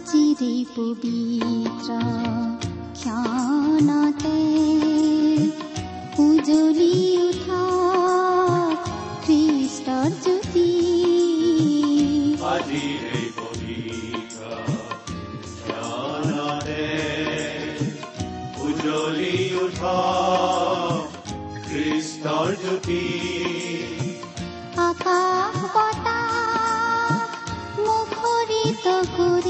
আজিৰে পবিত্ৰ ক্ষণতে উজলি উঠা খ্ৰীষ্টৰ জ্যোতি উজলি উঠা খ্ৰীষ্টৰ জ্যোতি আকাশ বতাহ মুখৰিত কৰি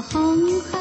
প্ৰশংসা গীতি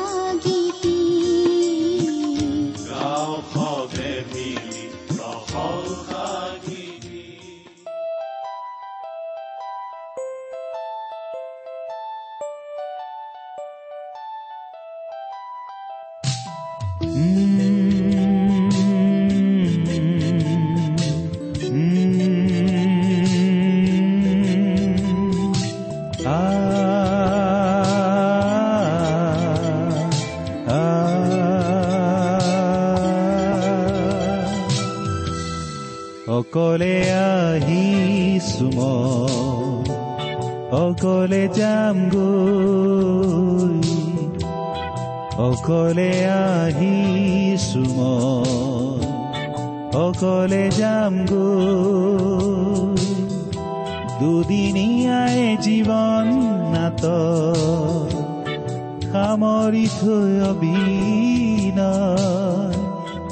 মই অকলে যাম গৈ। দুদিনীয়াই জীৱন নাত সামৰি থৈ অবিনয়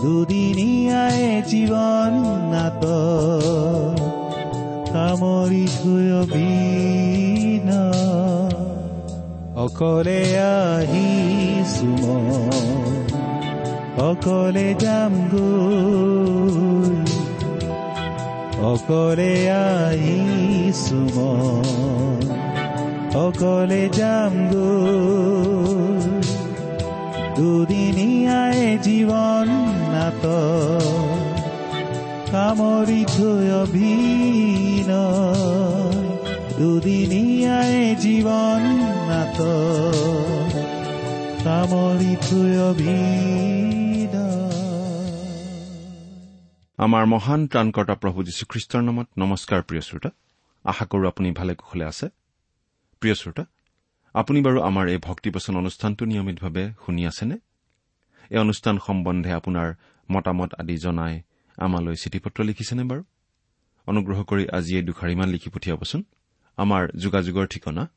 দুদিনীয়াই জীৱন নাত সামৰি থৈ অবিনয় অকলে আহিছো মই। অকলে যাম গৈ অকলে আহিছো মই অকলে যাম গৈ দুদিনীয়াই জীৱন নাত সামৰি থৈ অভিনয় দুদিনীয়াই জীৱন নাত। সামৰি থৈ অভিনয় আমাৰ মহান ত্ৰাণকৰ্তা প্ৰভু যীশুখ্ৰীষ্টৰ নামত নমস্কাৰ প্ৰিয় শ্ৰোতা। আশা কৰো আপুনি ভালে কুশলে আছে। প্ৰিয় শ্ৰোতা আপুনি বাৰু আমাৰ এই ভক্তিপচন অনুষ্ঠানটো নিয়মিতভাৱে শুনি আছেনে? এই অনুষ্ঠান সম্বন্ধে আপোনাৰ মতামত আদি জনাই আমালৈ চিঠি পত্ৰ লিখিছেনে বাৰু? অনুগ্ৰহ কৰি আজি এই দুখাৰিমান লিখি পঠিয়াবচোন। আমাৰ যোগাযোগৰ ঠিকনা।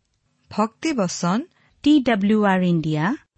ভক্তিবচন টি ডাব্লিউ আৰ ইণ্ডিয়া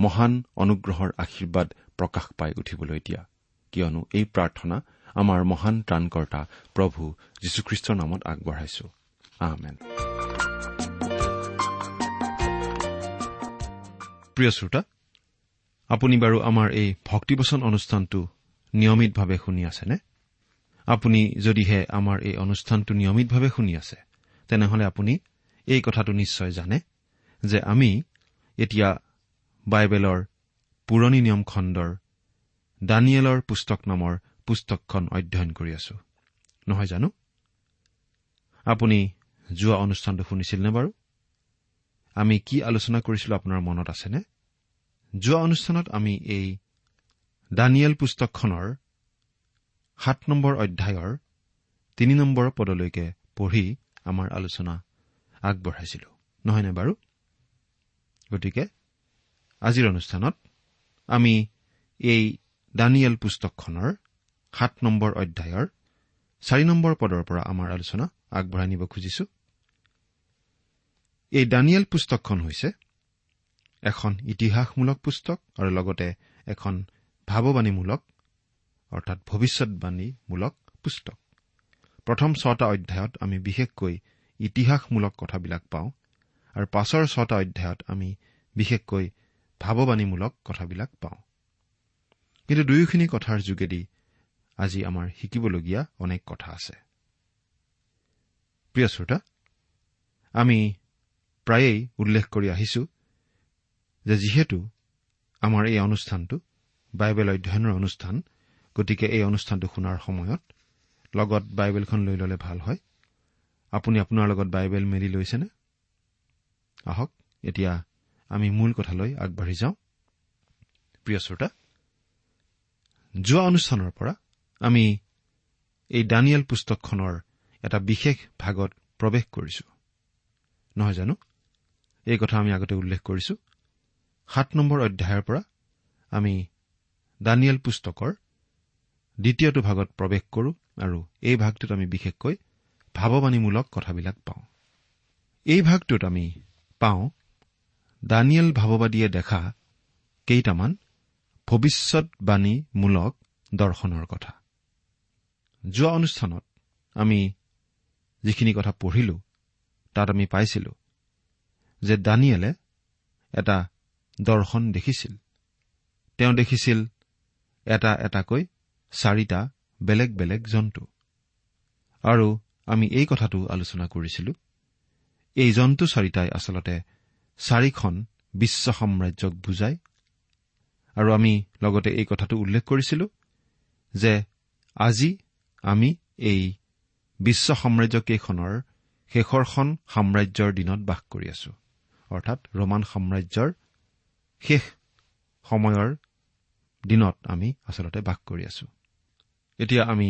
মহান অনুগ্ৰহৰ আশীৰ্বাদ প্ৰকাশ পাই উঠিবলৈ দিয়া। কিয়নো এই প্ৰাৰ্থনা আমাৰ মহান ত্ৰাণকৰ্তা প্ৰভু যীশুখ্ৰীষ্টৰ নামত আগবঢ়াইছো। প্ৰিয় শ্ৰোতা আপুনি বাৰু আমাৰ এই ভক্তিবচন অনুষ্ঠানটো নিয়মিতভাৱে শুনি আছেনে? আপুনি যদিহে আমাৰ এই অনুষ্ঠানটো নিয়মিতভাৱে শুনি আছে তেনেহলে আপুনি এই কথাটো নিশ্চয় জানে যে আমি এতিয়া বাইবেলৰ পুৰণি নিয়ম খণ্ডৰ দানিয়েলৰ পুস্তক নামৰ পুস্তকখন অধ্যয়ন কৰি আছো। নহয় জানো? আপুনি যোৱা অনুষ্ঠানটো শুনিছিল নে বাৰু? আমি কি আলোচনা কৰিছিলো আপোনাৰ মনত আছেনে? যোৱা অনুষ্ঠানত আমি এই দানিয়েল পুস্তকখনৰ সাত নম্বৰ অধ্যায়ৰ তিনি নম্বৰ পদলৈকে পঢ়ি আমাৰ আলোচনা আগবঢ়াইছিলো। নহয়নে বাৰু? গতিকে আজিৰ অনুষ্ঠানত আমি এই দানিয়েল পুস্তকখনৰ সাত নম্বৰ অধ্যায়ৰ চাৰি নম্বৰ পদৰ পৰা আমাৰ আলোচনা আগবঢ়াই নিব খুজিছো। এই দানিয়েল পুস্তকখন হৈছে এখন ইতিহাসমূলক পুস্তক আৰু লগতে এখন ভাৱবাণীমূলক অৰ্থাৎ ভৱিষ্যৎবাণীমূলক পুস্তক। প্ৰথম ছটা অধ্যায়ত আমি বিশেষকৈ ইতিহাসমূলক কথাবিলাক পাওঁ আৰু পাছৰ ছটা অধ্যায়ত আমি বিশেষকৈ ভাৱবাণীমূলক কথাবিলাক পাওঁ। কিন্তু দুয়োখিনি কথাৰ যোগেদি আজি আমাৰ শিকিবলগীয়া অনেক কথা আছে। প্ৰিয় শ্ৰোতা আমি প্ৰায়েই উল্লেখ কৰি আহিছো যে যিহেতু আমাৰ এই অনুষ্ঠানটো বাইবেল অধ্যয়নৰ অনুষ্ঠান গতিকে এই অনুষ্ঠানটো শুনাৰ সময়ত লগত বাইবেলখন লৈ ল'লে ভাল হয়। আপুনি আপোনাৰ লগত বাইবেল মেলি লৈছেনে? আহক এতিয়া আমি মূল কথালৈ আগবাঢ়ি যাওঁ। প্ৰিয় শ্ৰোতা যোৱা অনুষ্ঠানৰ পৰা আমি এই দানিয়েল পুস্তকখনৰ এটা বিশেষ ভাগত প্ৰৱেশ কৰিছো। নহয় জানো? এই কথা আমি আগতে উল্লেখ কৰিছো। সাত নম্বৰ অধ্যায়ৰ পৰা আমি দানিয়েল পুস্তকৰ দ্বিতীয়টো ভাগত প্ৰৱেশ কৰো আৰু এই ভাগটোত আমি বিশেষকৈ ভাৱবাণীমূলক কথাবিলাক পাওঁ। এই ভাগটোত আমি পাওঁ দানিয়েল ভাৱবাদীয়ে দেখা কেইটামান ভৱিষ্যৎবাণীমূলক দৰ্শনৰ কথা। যোৱা অনুষ্ঠানত আমি যিখিনি কথা পঢ়িলো তাত আমি পাইছিলো যে দানিয়েলে এটা দৰ্শন দেখিছিল। তেওঁ দেখিছিল এটা এটাকৈ চাৰিটা বেলেগ বেলেগ জন্তু। আৰু আমি এই কথাটো আলোচনা কৰিছিলো এই জন্তু চাৰিটাই আচলতে চাৰিখন বিশ্ব সাম্ৰাজ্যক বুজায় আৰু আমি লগতে এই কথাটো উল্লেখ কৰিছিলো যে আজি আমি এই বিশ্ব সাম্ৰাজ্যকেইখনৰ শেষৰখন সাম্ৰাজ্যৰ দিনত বাস কৰি আছো। অৰ্থাৎ ৰোমান সাম্ৰাজ্যৰ শেষ সময়ৰ দিনত আমি আচলতে বাস কৰি আছো। এতিয়া আমি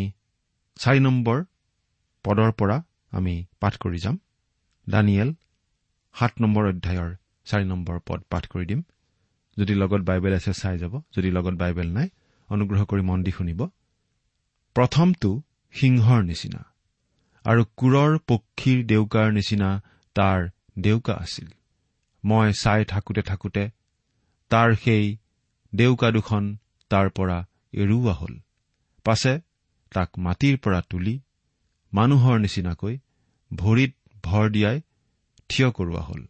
চাৰি নম্বৰ পদৰ পৰা আমি পাঠ কৰি যাম। দানিয়েল সাত নম্বৰ অধ্যায়ৰ চাৰি নম্বৰ পদ পাঠ কৰি দিম। যদি লগত বাইবেল আছে চাই যাব। যদি লগত বাইবেল নাই অনুগ্ৰহ কৰি মন দি শুনিব। প্ৰথমটো সিংহৰ নিচিনা আৰু কোৰৰ পক্ষীৰ ডেউকাৰ নিচিনা তাৰ ডেউকা আছিল। মই চাই থাকোতে থাকোতে তাৰ সেই ডেউকা দুখন তাৰ পৰা এৰুওৱা হ'ল। পাছে তাক মাটিৰ পৰা তুলি মানুহৰ নিচিনাকৈ ভৰিত ভৰ দিয়াই থিয় কৰোৱা হ'ল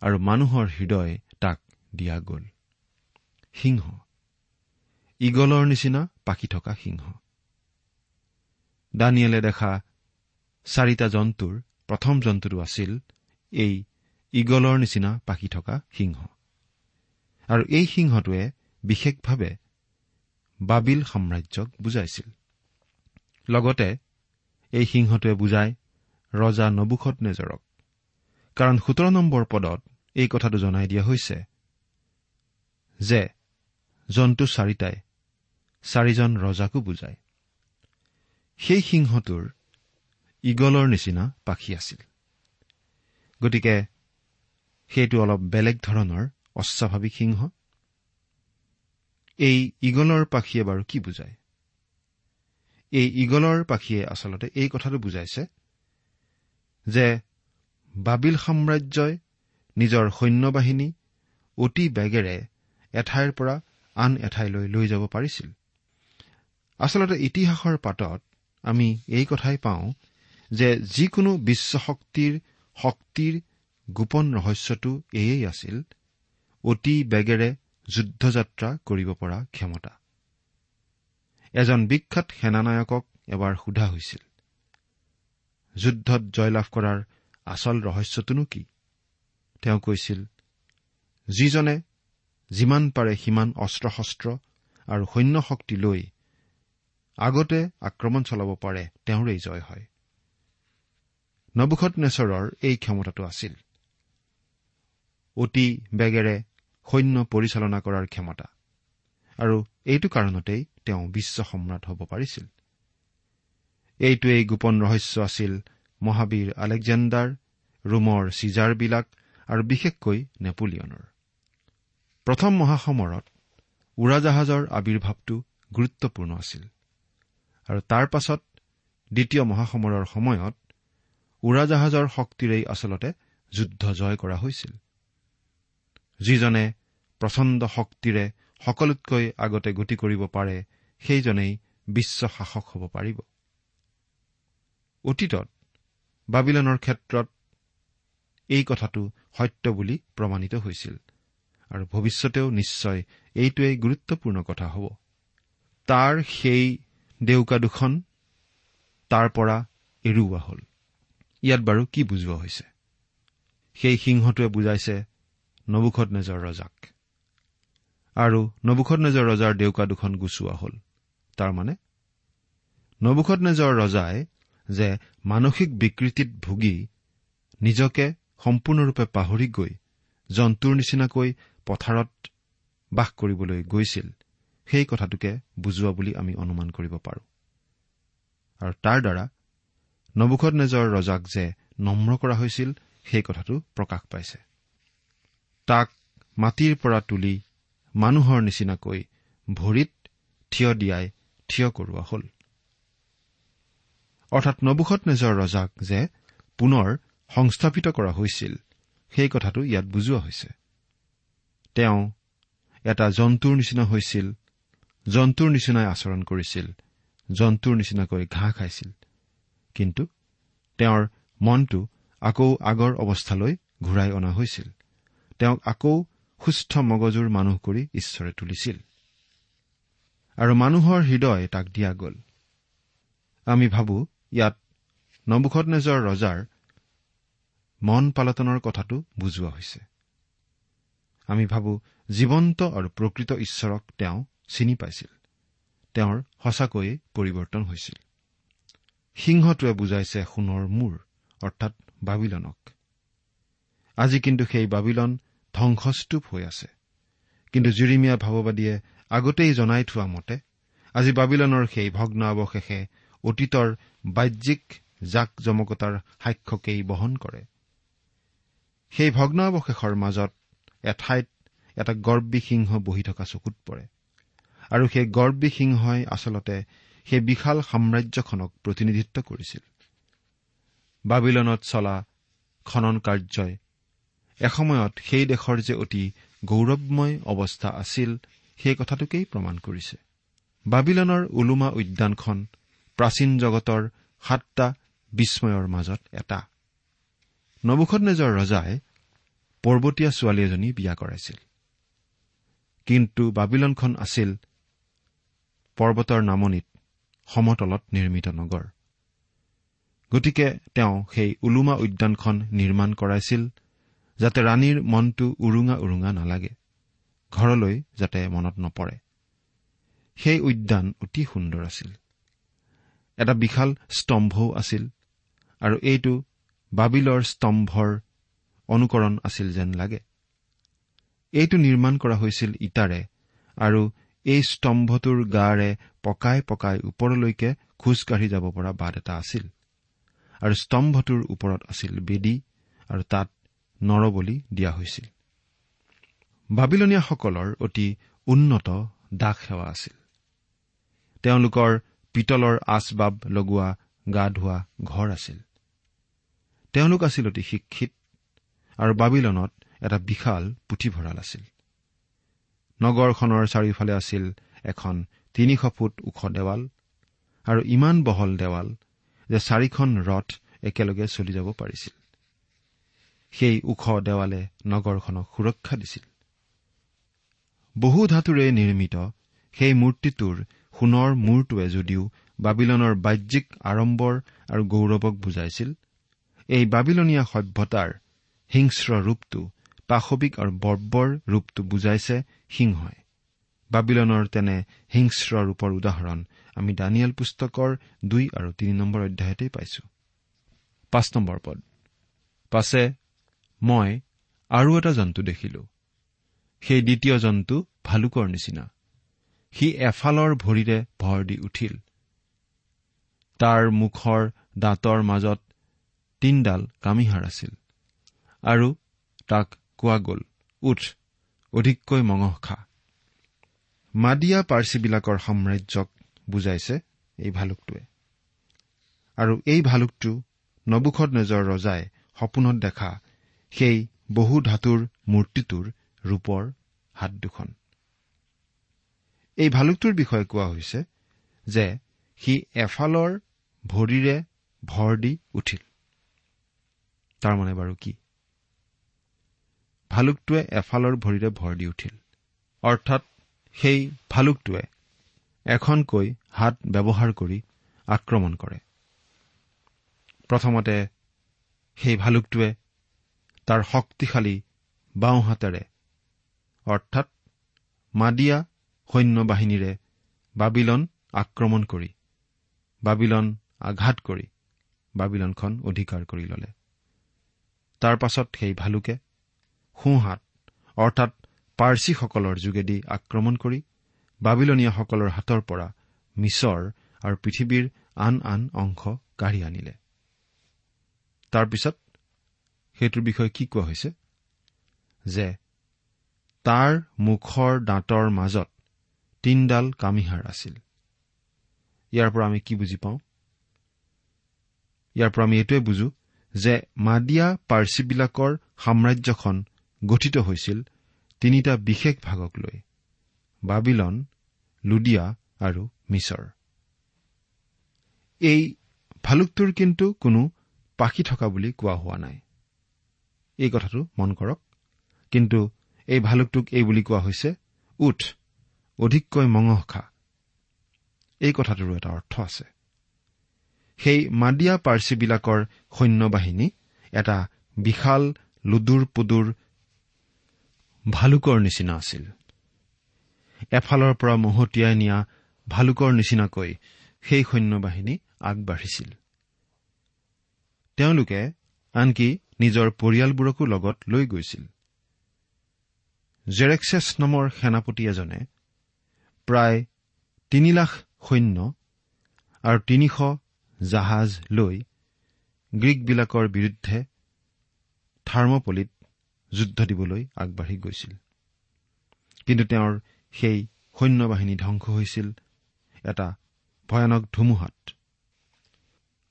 আৰু মানুহৰ হৃদয় তাক দিয়া গ'ল। সিংহ। ইগলৰ নিচিনা পাখি থকা সিংহ। দানিয়েলে দেখা চাৰিটা জন্তুৰ প্ৰথম জন্তুটো আছিল এই ইগলৰ নিচিনা পাখি থকা সিংহ। আৰু এই সিংহটোৱে বিশেষভাৱে বাবিল সাম্ৰাজ্যক বুজাইছিল। লগতে এই সিংহটোৱে বুজায় ৰজা নবুখত নেজৰক কাৰণ সোতৰ নম্বৰ পদত এই কথাটো জনাই দিয়া হৈছে যে জন্তু চাৰিটাই চাৰিজন ৰজাকো বুজায়। সেই সিংহটোৰ ইগলৰ নিচিনা পাখি আছিল। গতিকে সেইটো অলপ বেলেগ ধৰণৰ অস্বাভাৱিক সিংহ। এই ইগলৰ পাখীয়ে বাৰু কি বুজায়? এই ইগলৰ পাখীয়ে আচলতে এই কথাটো বুজাইছে যে বাবিল সাম্ৰাজ্যই নিজৰ সৈন্যবাহিনী অতি বেগেৰে এঠাইৰ পৰা আন এঠাইলৈ লৈ যাব পাৰিছিল। আচলতে ইতিহাসৰ পাতত আমি এই কথাই পাওঁ যে যিকোনো বিশ্বশক্তিৰ শক্তিৰ গোপন ৰহস্যটো এয়েই আছিল অতি বেগেৰে যুদ্ধযাত্ৰা কৰিব পৰা ক্ষমতা। এজন বিখ্যাত সেনানায়কক এবাৰ সোধা হৈছিল যুদ্ধত জয়লাভ কৰাৰ আচল ৰহস্যটোনো কি? তেওঁ কৈছিল যিজনে যিমান পাৰে সিমান অস্ত্ৰ শস্ত্ৰ আৰু সৈন্য শক্তি লৈ আগতে আক্ৰমণ চলাব পাৰে তেওঁৰেই জয় হয়। নবুখত নেচৰৰ এই ক্ষমতাটো আছিল। অতি বেগেৰে সৈন্য পৰিচালনা কৰাৰ ক্ষমতা। আৰু এইটো কাৰণতেই তেওঁ বিশ্ব সম্ৰাট হ'ব পাৰিছিল। এইটোৱেই গোপন ৰহস্য আছিল মহাবীৰ আলেকজেণ্ডাৰ ৰোমৰ চিজাৰবিলাক আৰু বিশেষকৈ নেপোলিয়নৰ। প্ৰথম মহাসমৰত উৰাজাহাজৰ আৱিৰ্ভাৱটো গুৰুত্বপূৰ্ণ আছিল আৰু তাৰ পাছত দ্বিতীয় মহাসমৰৰ সময়ত উৰাজাহাজৰ শক্তিৰেই আচলতে যুদ্ধ জয় কৰা হৈছিল। যিজনে প্ৰচণ্ড শক্তিৰে সকলোতকৈ আগতে গতি কৰিব পাৰে সেইজনেই বিশ্ব শাসক হ'ব পাৰিব। অতীতত বাবিলনৰ ক্ষেত্ৰত এই কথাটো সত্য বুলি প্ৰমাণিত হৈছিল। আৰু ভৱিষ্যতেও নিশ্চয় এইটোৱেই গুৰুত্বপূৰ্ণ কথা হ'ব। তাৰ সেই ডেউকা দুখন তাৰ পৰা এৰুওৱা হ'ল। ইয়াত বাৰু কি বুজোৱা হৈছে? সেই সিংহটোৱে বুজাইছে নবুখত নেজৰ ৰজাক। আৰু নবুখত নেজৰ ৰজাৰ ডেউকা দুখন গুচোৱা হ'ল। তাৰমানে নবুখত নেজৰ ৰজাই যে মানসিক বিকৃতিত ভুগি নিজকে সম্পূৰ্ণৰূপে পাহৰি গৈ জন্তুৰ নিচিনাকৈ পথাৰত বাস কৰিবলৈ গৈছিল সেই কথাটোকে বুজোৱা বুলি আমি অনুমান কৰিব পাৰোঁ। আৰু তাৰ দ্বাৰা নবুখত নেজৰ ৰজাক যে নম্ৰ কৰা হৈছিল সেই কথাটো প্ৰকাশ পাইছে। তাক মাটিৰ পৰা তুলি মানুহৰ নিচিনাকৈ ভৰিত থিয় দিয়াই থিয় কৰোৱা হ'ল। অৰ্থাৎ নবুখত নেজৰ ৰজাক যে পুনৰ সংস্থাপিত কৰা হৈছিল সেই কথাটো ইয়াত বুজোৱা হৈছে। তেওঁ এটা জন্তুৰ নিচিনা হৈছিল জন্তুৰ নিচিনাই আচৰণ কৰিছিল জন্তুৰ নিচিনাকৈ ঘাঁহ খাইছিল। কিন্তু তেওঁৰ মনটো আকৌ আগৰ অৱস্থালৈ ঘূৰাই অনা হৈছিল। তেওঁক আকৌ সুস্থ মগজুৰ মানুহ কৰি ঈশ্বৰে তুলিছিল। আৰু মানুহৰ হৃদয় তাক দিয়া গ'ল। আমি ভাবো ইয়াত নবুখত নেজৰ ৰজাৰ মন পালটনৰ কথাটো বুজোৱা হৈছে। আমি ভাবো জীৱন্ত আৰু প্ৰকৃত ঈশ্বৰক তেওঁ চিনি পাইছিল। তেওঁৰ সঁচাকৈয়ে পৰিৱৰ্তন হৈছিল। সিংহটোৱে বুজাইছে সোণৰ মূৰ অৰ্থাৎ বাবিলনক। আজি কিন্তু সেই বাবিলন ধ্বংসস্তূপ হৈ আছে। কিন্তু জুৰিমীয়া ভাৱবাদীয়ে আগতেই জনাই থোৱা মতে আজি বাবিলনৰ সেই ভগ্নাৱশেষে অতীতৰ বাহ্যিক জাক জমকতাৰ সাক্ষ্যকেই বহন কৰে। সেই ভগ্নাৱশেষৰ মাজত এঠাইত এটা গৰ্বী সিংহ বহি থকা চকুত পৰে আৰু সেই গৰ্বী সিংহই আচলতে সেই বিশাল সাম্ৰাজ্যখনক প্ৰতিনিধিত্ব কৰিছিল। বাবিলনত চলা খনন কাৰ্যই এসময়ত সেই দেশৰ যে অতি গৌৰৱময় অৱস্থা আছিল সেই কথাটোকেই প্ৰমাণ কৰিছে। বাবিলনৰ ওলোমা উদ্যানখন প্ৰাচীন জগতৰ সাতটা বিস্ময়ৰ মাজত এটা। নবুখত নেজৰ ৰজাই পৰ্বতীয়া ছোৱালী এজনী বিয়া কৰাইছিল। কিন্তু বাবিলনখন আছিল পৰ্বতৰ নামনিত সমতলত নিৰ্মিত নগৰ। গতিকে তেওঁ সেই ওলোমা উদ্যানখন নিৰ্মাণ কৰাইছিল যাতে ৰাণীৰ মনটো উৰুঙা উৰুঙা নালাগে ঘৰলৈ যাতে মনত নপৰে। সেই উদ্যান অতি সুন্দৰ আছিল। এটা বিশাল স্তম্ভও আছিল। আৰু এইটো বাবিলৰ স্তম্ভৰ অনুকৰণ আছিল যেন লাগে। এইটো নিৰ্মাণ কৰা হৈছিল ইটাৰে আৰু এই স্তম্ভটোৰ গাৰে পকাই পকাই ওপৰলৈকে খোজকাঢ়ি যাব পৰা বাট এটা আছিল। আৰু স্তম্ভটোৰ ওপৰত আছিল বেদী আৰু তাত নৰবলি দিয়া হৈছিল। বাবিলনীয়াসকলৰ অতি উন্নত দাস সেৱা আছিল। তেওঁলোকৰ পিতলৰ আচবাব লগোৱা গা ধোৱা ঘৰ আছিল। তেওঁলোক আছিল অতি শিক্ষিত আৰু বাবিলনত এটা বিশাল পুথিভঁৰাল আছিল। নগৰখনৰ চাৰিওফালে আছিল এখন তিনিশ ফুট ওখ দেৱাল আৰু ইমান বহল দেৱাল যে চাৰিখন ৰথ একেলগে চলি যাব পাৰিছিল। সেই ওখ দেৱালে নগৰখনক সুৰক্ষা দিছিল। বহু ধাতুৰে নিৰ্মিত সেই মূৰ্তিটোৰ সোণৰ মূৰটোৱে যদিও বাবিলনৰ বাহ্যিক আড়ম্বৰ আৰু গৌৰৱক বুজাইছিল এই বাবিলনীয়া সভ্যতাৰ হিংস্ৰ ৰূপটো পাশৱিক আৰু বৰ্বৰ ৰূপটো বুজাইছে সিংহই। বাবিলনৰ তেনে হিংস্ৰ ৰূপৰ উদাহৰণ আমি দানিয়েল পুস্তকৰ দুই আৰু তিনি নম্বৰ অধ্যায়তেই পাইছো। পাঁচ নম্বৰ পদ। পাছে মই আৰু এটা জন্তু দেখিলো। সেই দ্বিতীয় জন্তু ভালুকৰ নিচিনা। সি এফালৰ ভৰিৰে ভৰ দি উঠিল। তাৰ মুখৰ দাঁতৰ মাজত তিনডাল কামিহাৰ আছিল আৰু তাক কোৱা গ'ল উঠ অধিককৈ মঙহ খা। মাদিয়া পাৰ্চীবিলাকৰ সাম্ৰাজ্যক বুজাইছে এই ভালুকটোৱে। আৰু এই ভালুকটো নবুখত নেজৰ ৰজাই সপোনত দেখা সেই বহু ধাতুৰ মূৰ্তিটোৰ ৰূপৰ হাত দুখন। এই ভালুকটোৰ বিষয়ে কোৱা হৈছে যে সি এফালৰ ভৰিৰে ভৰ দি উঠিল। তাৰমানে বাৰু কি? ভালুকটোৱে এফালৰ ভৰিৰে ভৰ দি উঠিল। অৰ্থাৎ সেই ভালুকটোৱে এখনকৈ হাত ব্যৱহাৰ কৰি আক্ৰমণ কৰে। প্ৰথমতে সেই ভালুকটোৱে তাৰ শক্তিশালী বাওঁহাতেৰে অৰ্থাৎ মাদিয়া সৈন্য বাহিনীৰে বাবিলন আক্ৰমণ কৰি বাবিলন আঘাত কৰি বাবিলনখন অধিকাৰ কৰি ললে। তাৰ পাছত সেই ভালুকে সোঁহাত অৰ্থাৎ পাৰ্চীসকলৰ যোগেদি আক্ৰমণ কৰি বাবিলনীয়াসকলৰ হাতৰ পৰা মিছৰ আৰু পৃথিৱীৰ আন আন অংশ কাঢ়ি আনিলে। তাৰ পিছত সেইটোৰ বিষয়ে কি কোৱা হৈছে? যে তাৰ মুখৰ দাঁতৰ মাজত তিনডাল কামিহাৰ আছিল। ইয়াৰ পৰা আমি কি বুজি পাওঁ? ইয়াৰ পৰা আমি এইটোৱে বুজো যে মাদিয়া পাৰ্চীবিলাকৰ সাম্ৰাজ্যখন গঠিত হৈছিল তিনিটা বিশেষ ভাগক লৈ বাবিলন লুডিয়া আৰু মিছৰ। এই ভালুকটোৰ কিন্তু কোনো পাখি থকা বুলি কোৱা হোৱা নাই। এই কথাটো মন কৰক। কিন্তু এই ভালুকটোক এই বুলি কোৱা হৈছে উঠ। অধিককৈ মঙহ খা। এই কথাটোৰো এটা অৰ্থ আছে। সেই মাদিয়া পাৰ্চীবিলাকৰ সৈন্যবাহিনী এটা বিশাল লুডুৰ পুডুৰ ভালুকৰ নিচিনা আছিল। এফালৰ পৰা মহতিয়াই নিয়া ভালুকৰ নিচিনাকৈ সেই সৈন্যবাহিনী আগবাঢ়িছিল। তেওঁলোকে আনকি নিজৰ পৰিয়ালবোৰকো লগত লৈ গৈছিল। জেৰেক্সেছ নামৰ সেনাপতি এজনে প্ৰায় তিনি লাখ সৈন্য আৰু তিনিশ জাহাজ লৈ গ্ৰীকবিলাকৰ বিৰুদ্ধে থাৰ্মপলিত যুদ্ধ দিবলৈ আগবাঢ়ি গৈছিল। কিন্তু তেওঁৰ সেই সৈন্যবাহিনী ধ্বংস হৈছিল এটা ভয়ানক ধুমুহাত।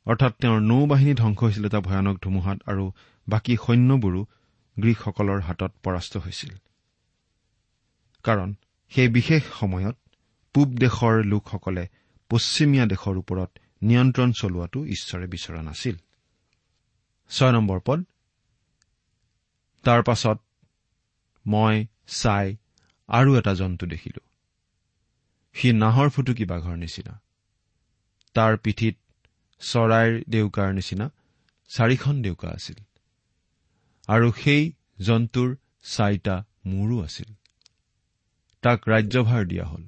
অৰ্থাৎ তেওঁৰ নৌ বাহিনী ধ্বংস হৈছিল এটা ভয়ানক ধুমুহাত আৰু বাকী সৈন্যবোৰো গ্ৰীকসকলৰ হাতত পৰাস্ত হৈছিল। কাৰণ সেই বিশেষ সময়ত পূব দেশৰ লোকসকলে পশ্চিমীয়া দেশৰ ওপৰত নিয়ন্ত্ৰণ চলোৱাটো ঈশ্বৰে বিচৰা নাছিল। ছয় নম্বৰ পদ। তাৰ পাছত মই চাই আৰু এটা জন্তু দেখিলো। সি নাহৰ ফুটুকি বাঘৰ নিচিনা। তাৰ পিঠিত চৰাইৰ ডেউকাৰ নিচিনা চাৰিখন ডেউকা আছিল। আৰু সেই জন্তুৰ চাৰিটা মূৰো আছিল। তাক ৰাজ্যভাৰ দিয়া হল।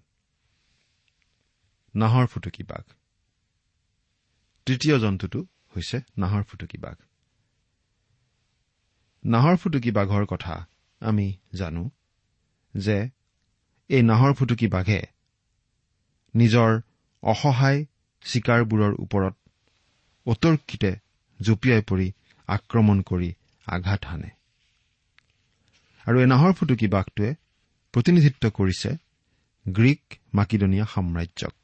নাহৰ ফুটুকি বাঘ। তৃতীয় জন্তুটো হৈছে নাহৰ ফুটুকি বাঘ। নাহৰ ফুটুকি বাঘৰ কথা আমি জানো যে এই নাহৰ ফুটুকি বাঘে নিজৰ অসহায় চিকাৰবোৰৰ ওপৰত অতৰ্কিতে জঁপিয়াই পৰি আক্ৰমণ কৰি আঘাত হানে। আৰু এই নাহৰ ফুটুকী বাঘটোৱে প্ৰতিনিধিত্ব কৰিছে গ্ৰীক মাকিদনীয়া সাম্ৰাজ্যক।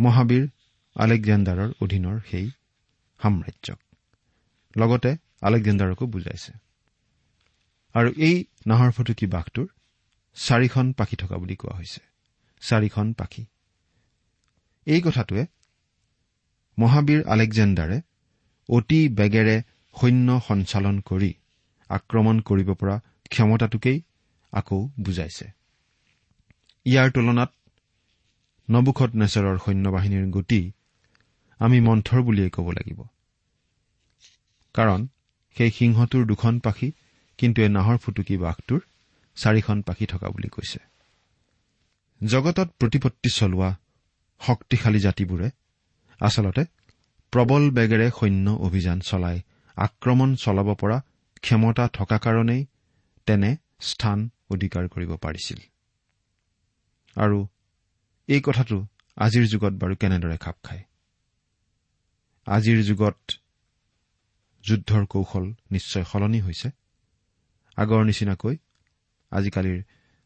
মহাবীৰ আলেকজেণ্ডাৰৰ অধীনৰ সেই সাম্ৰাজ্যক। লগতে আলেকজেণ্ডাৰকো বুজাইছে। আৰু এই নাহৰ ফুটুকী বাঘটোৰ চাৰিখন পাখি থকা বুলি কোৱা হৈছে। চাৰিখন পাখি। এই কথাটোৱে মহাবীৰ আলেকজেণ্ডাৰে অতি বেগেৰে সৈন্য সঞ্চালন কৰি আক্ৰমণ কৰিব পৰা ক্ষমতাটোকেই আকৌ বুজাইছে। ইয়াৰ তুলনাত নবুখত নেচৰৰ সৈন্যবাহিনীৰ গতি আমি মন্থৰ বুলিয়েই ক'ব লাগিব। কাৰণ সেই সিংহটোৰ দুখন পাখি কিন্তু এই নাহৰ ফুটুকী বাঘটোৰ চাৰিখন পাখি থকা বুলি কৈছে। জগতত প্ৰতিপত্তি চলোৱা শক্তিশালী জাতিবোৰে আচলতে প্ৰবল বেগেৰে সৈন্য অভিযান চলাই আক্ৰমণ চলাব পৰা ক্ষমতা থকা কাৰণেই তেনে স্থান অধিকাৰ কৰিব পাৰিছিল। আৰু এই কথাটো আজিৰ যুগত বাৰু কেনেদৰে খাপ খায়? আজিৰ যুগত যুদ্ধৰ কৌশল নিশ্চয় সলনি হৈছে। আগৰ নিচিনাকৈ আজিকালিৰ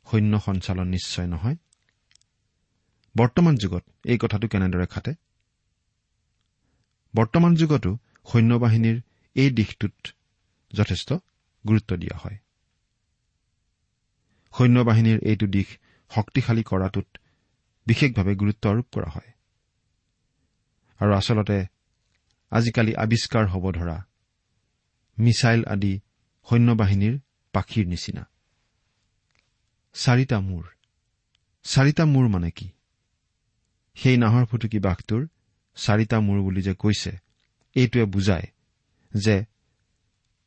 সৈন্য সঞ্চালন নিশ্চয় নহয়। বৰ্তমান যুগত এই কথাটো কেনেদৰে খাটে? বৰ্তমান যুগতো সৈন্যবাহিনীৰ এই দিশটোত যথেষ্ট গুৰুত্ব দিয়া হয়। সৈন্যবাহিনীৰ এইটো দিশ শক্তিশালী কৰাটোত বিশেষভাৱে গুৰুত্ব আৰোপ কৰা হয়। আৰু আচলতে আজিকালি আৱিষ্কাৰ হ'ব ধৰা মিছাইল আদি সৈন্যবাহিনীৰ পাখিৰ নিচিনা। চাৰিটা মূৰ। চাৰিটা মূৰ মানে কি? সেই নাহৰ ফুটুকী বাঘটোৰ চাৰিটা মূৰ বুলি যে কৈছে এইটোৱে বুজায় যে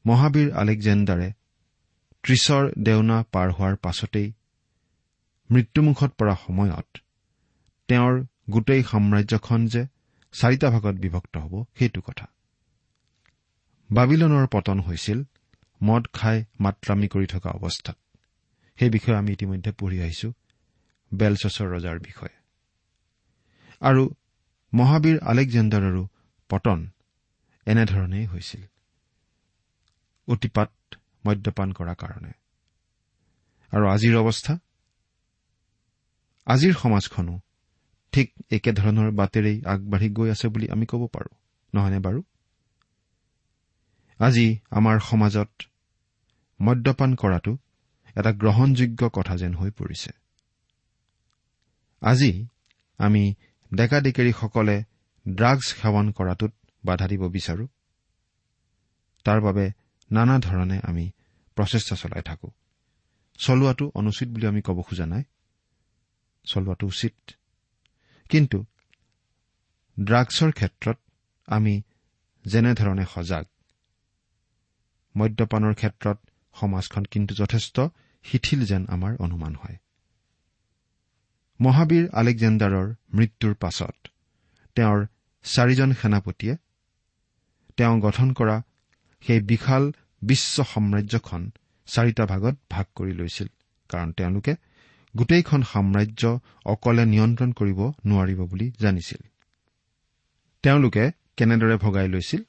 মহাবীৰ আলেকজেণ্ডাৰে ত্ৰিশৰ দেওনা পাৰ হোৱাৰ পাছতেই মৃত্যুমুখত পৰা সময়ত তেওঁৰ গোটেই সাম্ৰাজ্যখন যে চাৰিটা ভাগত বিভক্ত হ'ব সেইটো কথা। বাবিলনৰ পতন হৈছিল মদ খাই মাত্ৰামী কৰি থকা অৱস্থাত। সেই বিষয়ে আমি ইতিমধ্যে পঢ়ি আহিছো বেলচছৰ ৰজাৰ বিষয়ে। আৰু মহাবীৰ আলেকজেণ্ডাৰৰো পতন এনেধৰণেই হৈছিল। অতিপাত মদ্যপান কৰাৰ কাৰণে। আৰু আজিৰ অৱস্থা? আজিৰ সমাজখনো ঠিক একেধৰণৰ বাটেৰেই আগবাঢ়ি গৈ আছে বুলি আমি ক'ব পাৰোঁ। নহয়নে বাৰু? আজি আমাৰ সমাজত মদ্যপান কৰাটো এটা গ্ৰহণযোগ্য কথা যেন হৈ পৰিছে। আজি আমি ডেকা ডেকেৰীসকলে ড্ৰাগছ সেৱন কৰাটোত বাধা দিব বিচাৰো। তাৰ বাবে নানা ধৰণে আমি প্ৰচেষ্টা চলাই থাকো। চলোৱাটো অনুচিত বুলি আমি ক'ব খোজা নাই। চলোৱাটো উচিত। কিন্তু ড্ৰাগছৰ ক্ষেত্ৰত আমি যেনেধৰণে সজাগ মদ্যপানৰ ক্ষেত্ৰত সমাজখন কিন্তু যথেষ্ট শিথিল যেন আমাৰ অনুমান হয়। মহাবীৰ আলেকজেণ্ডাৰৰ মৃত্যুৰ পাছত তেওঁৰ চাৰিজন সেনাপতিয়ে তেওঁ গঠন কৰা সেই বিশাল বিশ্ব সাম্ৰাজ্যখন চাৰিটা ভাগত ভাগ কৰি লৈছিল। কাৰণ তেওঁলোকে গোটেইখন সাম্ৰাজ্য অকলে নিয়ন্ত্ৰণ কৰিব নোৱাৰিব বুলি জানিছিল। তেওঁলোকে কেনেদৰে ভগাই লৈছিল?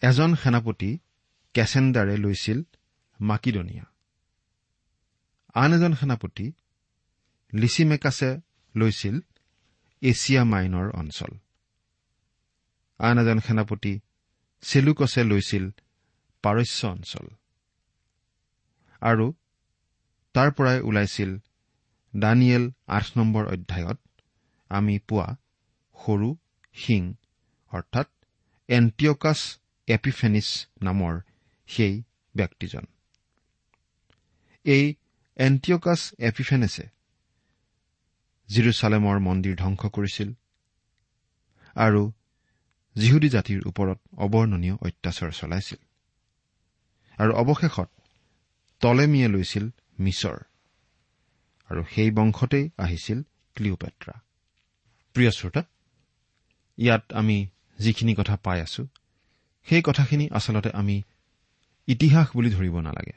এজন সেনাপতি কেচেণ্ডাৰে লৈছিল মাকিডনিয়া। আন এজন সেনাপতি লিচিমেকাছে লৈছিল এছিয়া মাইনৰ অঞ্চল। আন এজন সেনাপতি চেলুকছে লৈছিল পাৰস্য অঞ্চল। আৰু তাৰ পৰাই ওলাইছিল দানিয়েল আঠ নম্বৰ অধ্যায়ত আমি পোৱা সৰু সিং অৰ্থাৎ এণ্টিঅকাছ এপিফেনিছ নামৰ সেই ব্যক্তিজন। এই এণ্টিঅকাছ এপিফেনেছে জিৰচালেমৰ মন্দিৰ ধ্বংস কৰিছিল আৰু যিহুদী জাতিৰ ওপৰত অৱৰ্ণনীয় অত্যাচাৰ চলাইছিল। আৰু অৱশেষত টলেমিয়ে লৈছিল মিছৰ। আৰু সেই বংশতেই আহিছিল ক্লিঅপেট্ৰা প্ৰিয় শ্ৰোতা ইয়াত আমি যিখিনি কথা পাই আছো সেই কথাখিনি আচলতে আমি ইতিহাস বুলি ধৰিব নালাগে।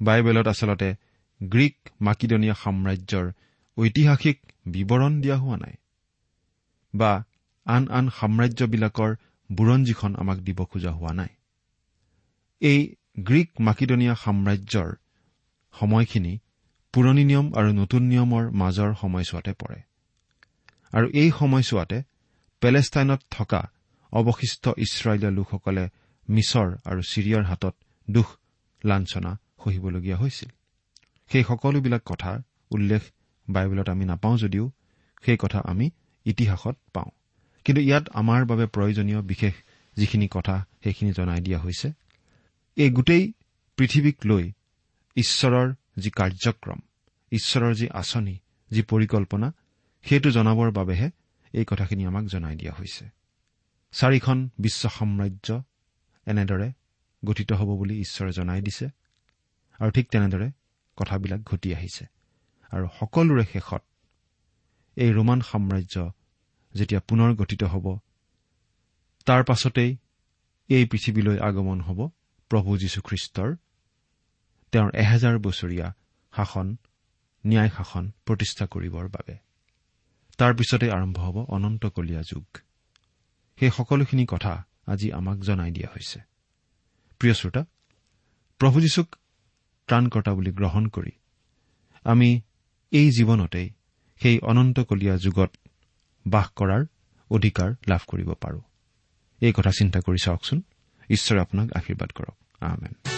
বাইবেলত আচলতে গ্ৰীক মাকিদনীয়া সাম্ৰাজ্যৰ ঐতিহাসিক বিৱৰণ দিয়া হোৱা নাই বা আন আন সাম্ৰাজ্যবিলাকৰ বুৰঞ্জীখন আমাক দিব খোজা হোৱা নাই। এই গ্ৰীক মাকিডনীয়া সাম্ৰাজ্যৰ সময়খিনি পুৰণি নিয়ম আৰু নতুন নিয়মৰ মাজৰ সময়ছোৱাতে পৰে। আৰু এই সময়ছোৱাতে পেলেষ্টাইনত থকা অৱশিষ্ট ইছৰাইলীয় লোকসকলে মিছৰ আৰু ছিৰিয়াৰ হাতত দুখ লাঞ্চনা সহিবলগীয়া হৈছিল। সেই সকলোবিলাক কথাৰ উল্লেখ বাইবেলত আমি নাপাওঁ যদিও সেই কথা আমি ইতিহাসত পাওঁ। কিন্তু ইয়াত আমাৰ বাবে প্ৰয়োজনীয় বিশেষ যিখিনি কথা সেইখিনি জনাই দিয়া হৈছে। এই গোটেই পৃথিৱীক লৈ ঈশ্বৰৰ যি কাৰ্যক্ৰম ঈশ্বৰৰ যি আঁচনি যি পৰিকল্পনা সেইটো জনাবৰ বাবেহে এই কথাখিনি আমাক জনাই দিয়া হৈছে। চাৰিখন বিশ্ব সাম্ৰাজ্য এনেদৰে গঠিত হ'ব বুলি ঈশ্বৰে জনাই দিছে আৰু ঠিক তেনেদৰে কথাবিলাক ঘটি আহিছে। আৰু সকলোৰে শেষত এই ৰোমান সাম্ৰাজ্য যেতিয়া পুনৰ গঠিত হ'ব তাৰ পাছতেই এই পৃথিৱীলৈ আগমন হ'ব প্ৰভু যীশুখ্ৰীষ্টৰ তেওঁৰ এহেজাৰ বছৰীয়া শাসন ন্যায় শাসন প্ৰতিষ্ঠা কৰিবৰ বাবে। তাৰ পিছতে আৰম্ভ হ'ব অনন্তকলীয়া যুগ। সেই সকলোখিনি কথা আজি আমাক জনাই দিয়া হৈছে। প্ৰিয় শ্ৰোতা প্ৰভু যীশুক ত্ৰাণকৰ্তা বুলি গ্ৰহণ কৰি আমি এই জীৱনতেই সেই অনন্তকলীয়া যুগত বাস কৰাৰ অধিকাৰ লাভ কৰিব পাৰো। এই কথা চিন্তা কৰি চাওকচোন। ঈশ্বৰে আপোনাক আশীৰ্বাদ কৰক। আহমেন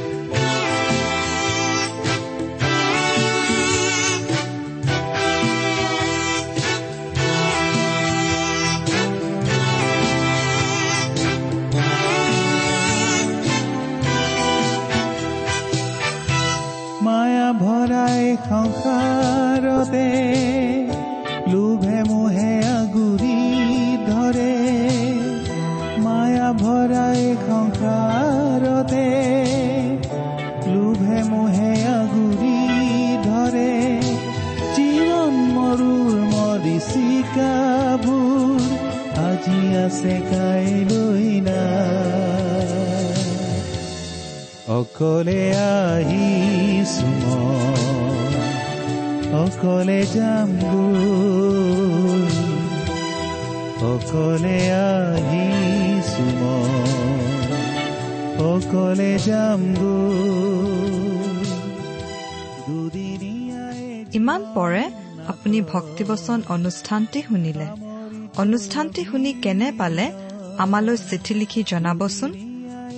অকলে আহিছো অকলে যাম অকলে আহিছো অকলে যাম ইমান পৰে আপুনি ভক্তিবচন অনুষ্ঠানটি শুনিলে। অনুষ্ঠানটি শুনি কেনে পালে? আমালৈ চিঠি লিখি জনাবচোন।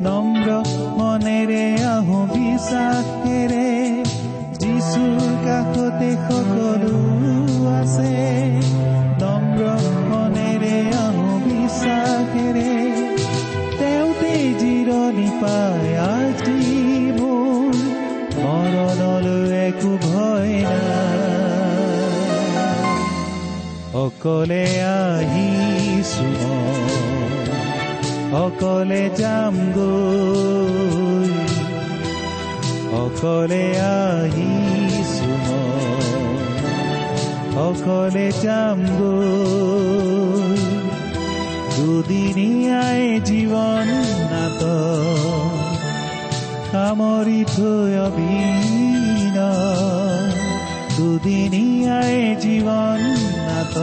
নম্ৰ মনেৰে আহো বিশ্বাসেৰে। যিচুৰ কাষতে সকলো আছে। নম্ৰ মনেৰে আহো বিশ্বাসেৰে। তেওঁতে জিৰণি পায় আজি মোৰ মৰণলৈ একো ভয় নাই। অকলে আহিছো। অকলে যাম গৈ। অকলে আহিছো অকলে যাম গৈ। দুদিনীয়াই জীৱন নাট সামৰি থৈ অবিন দুদিনীয়াই জীৱন নাট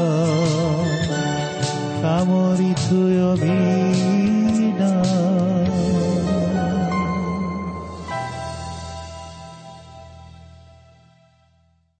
সামৰি থৈ অবিন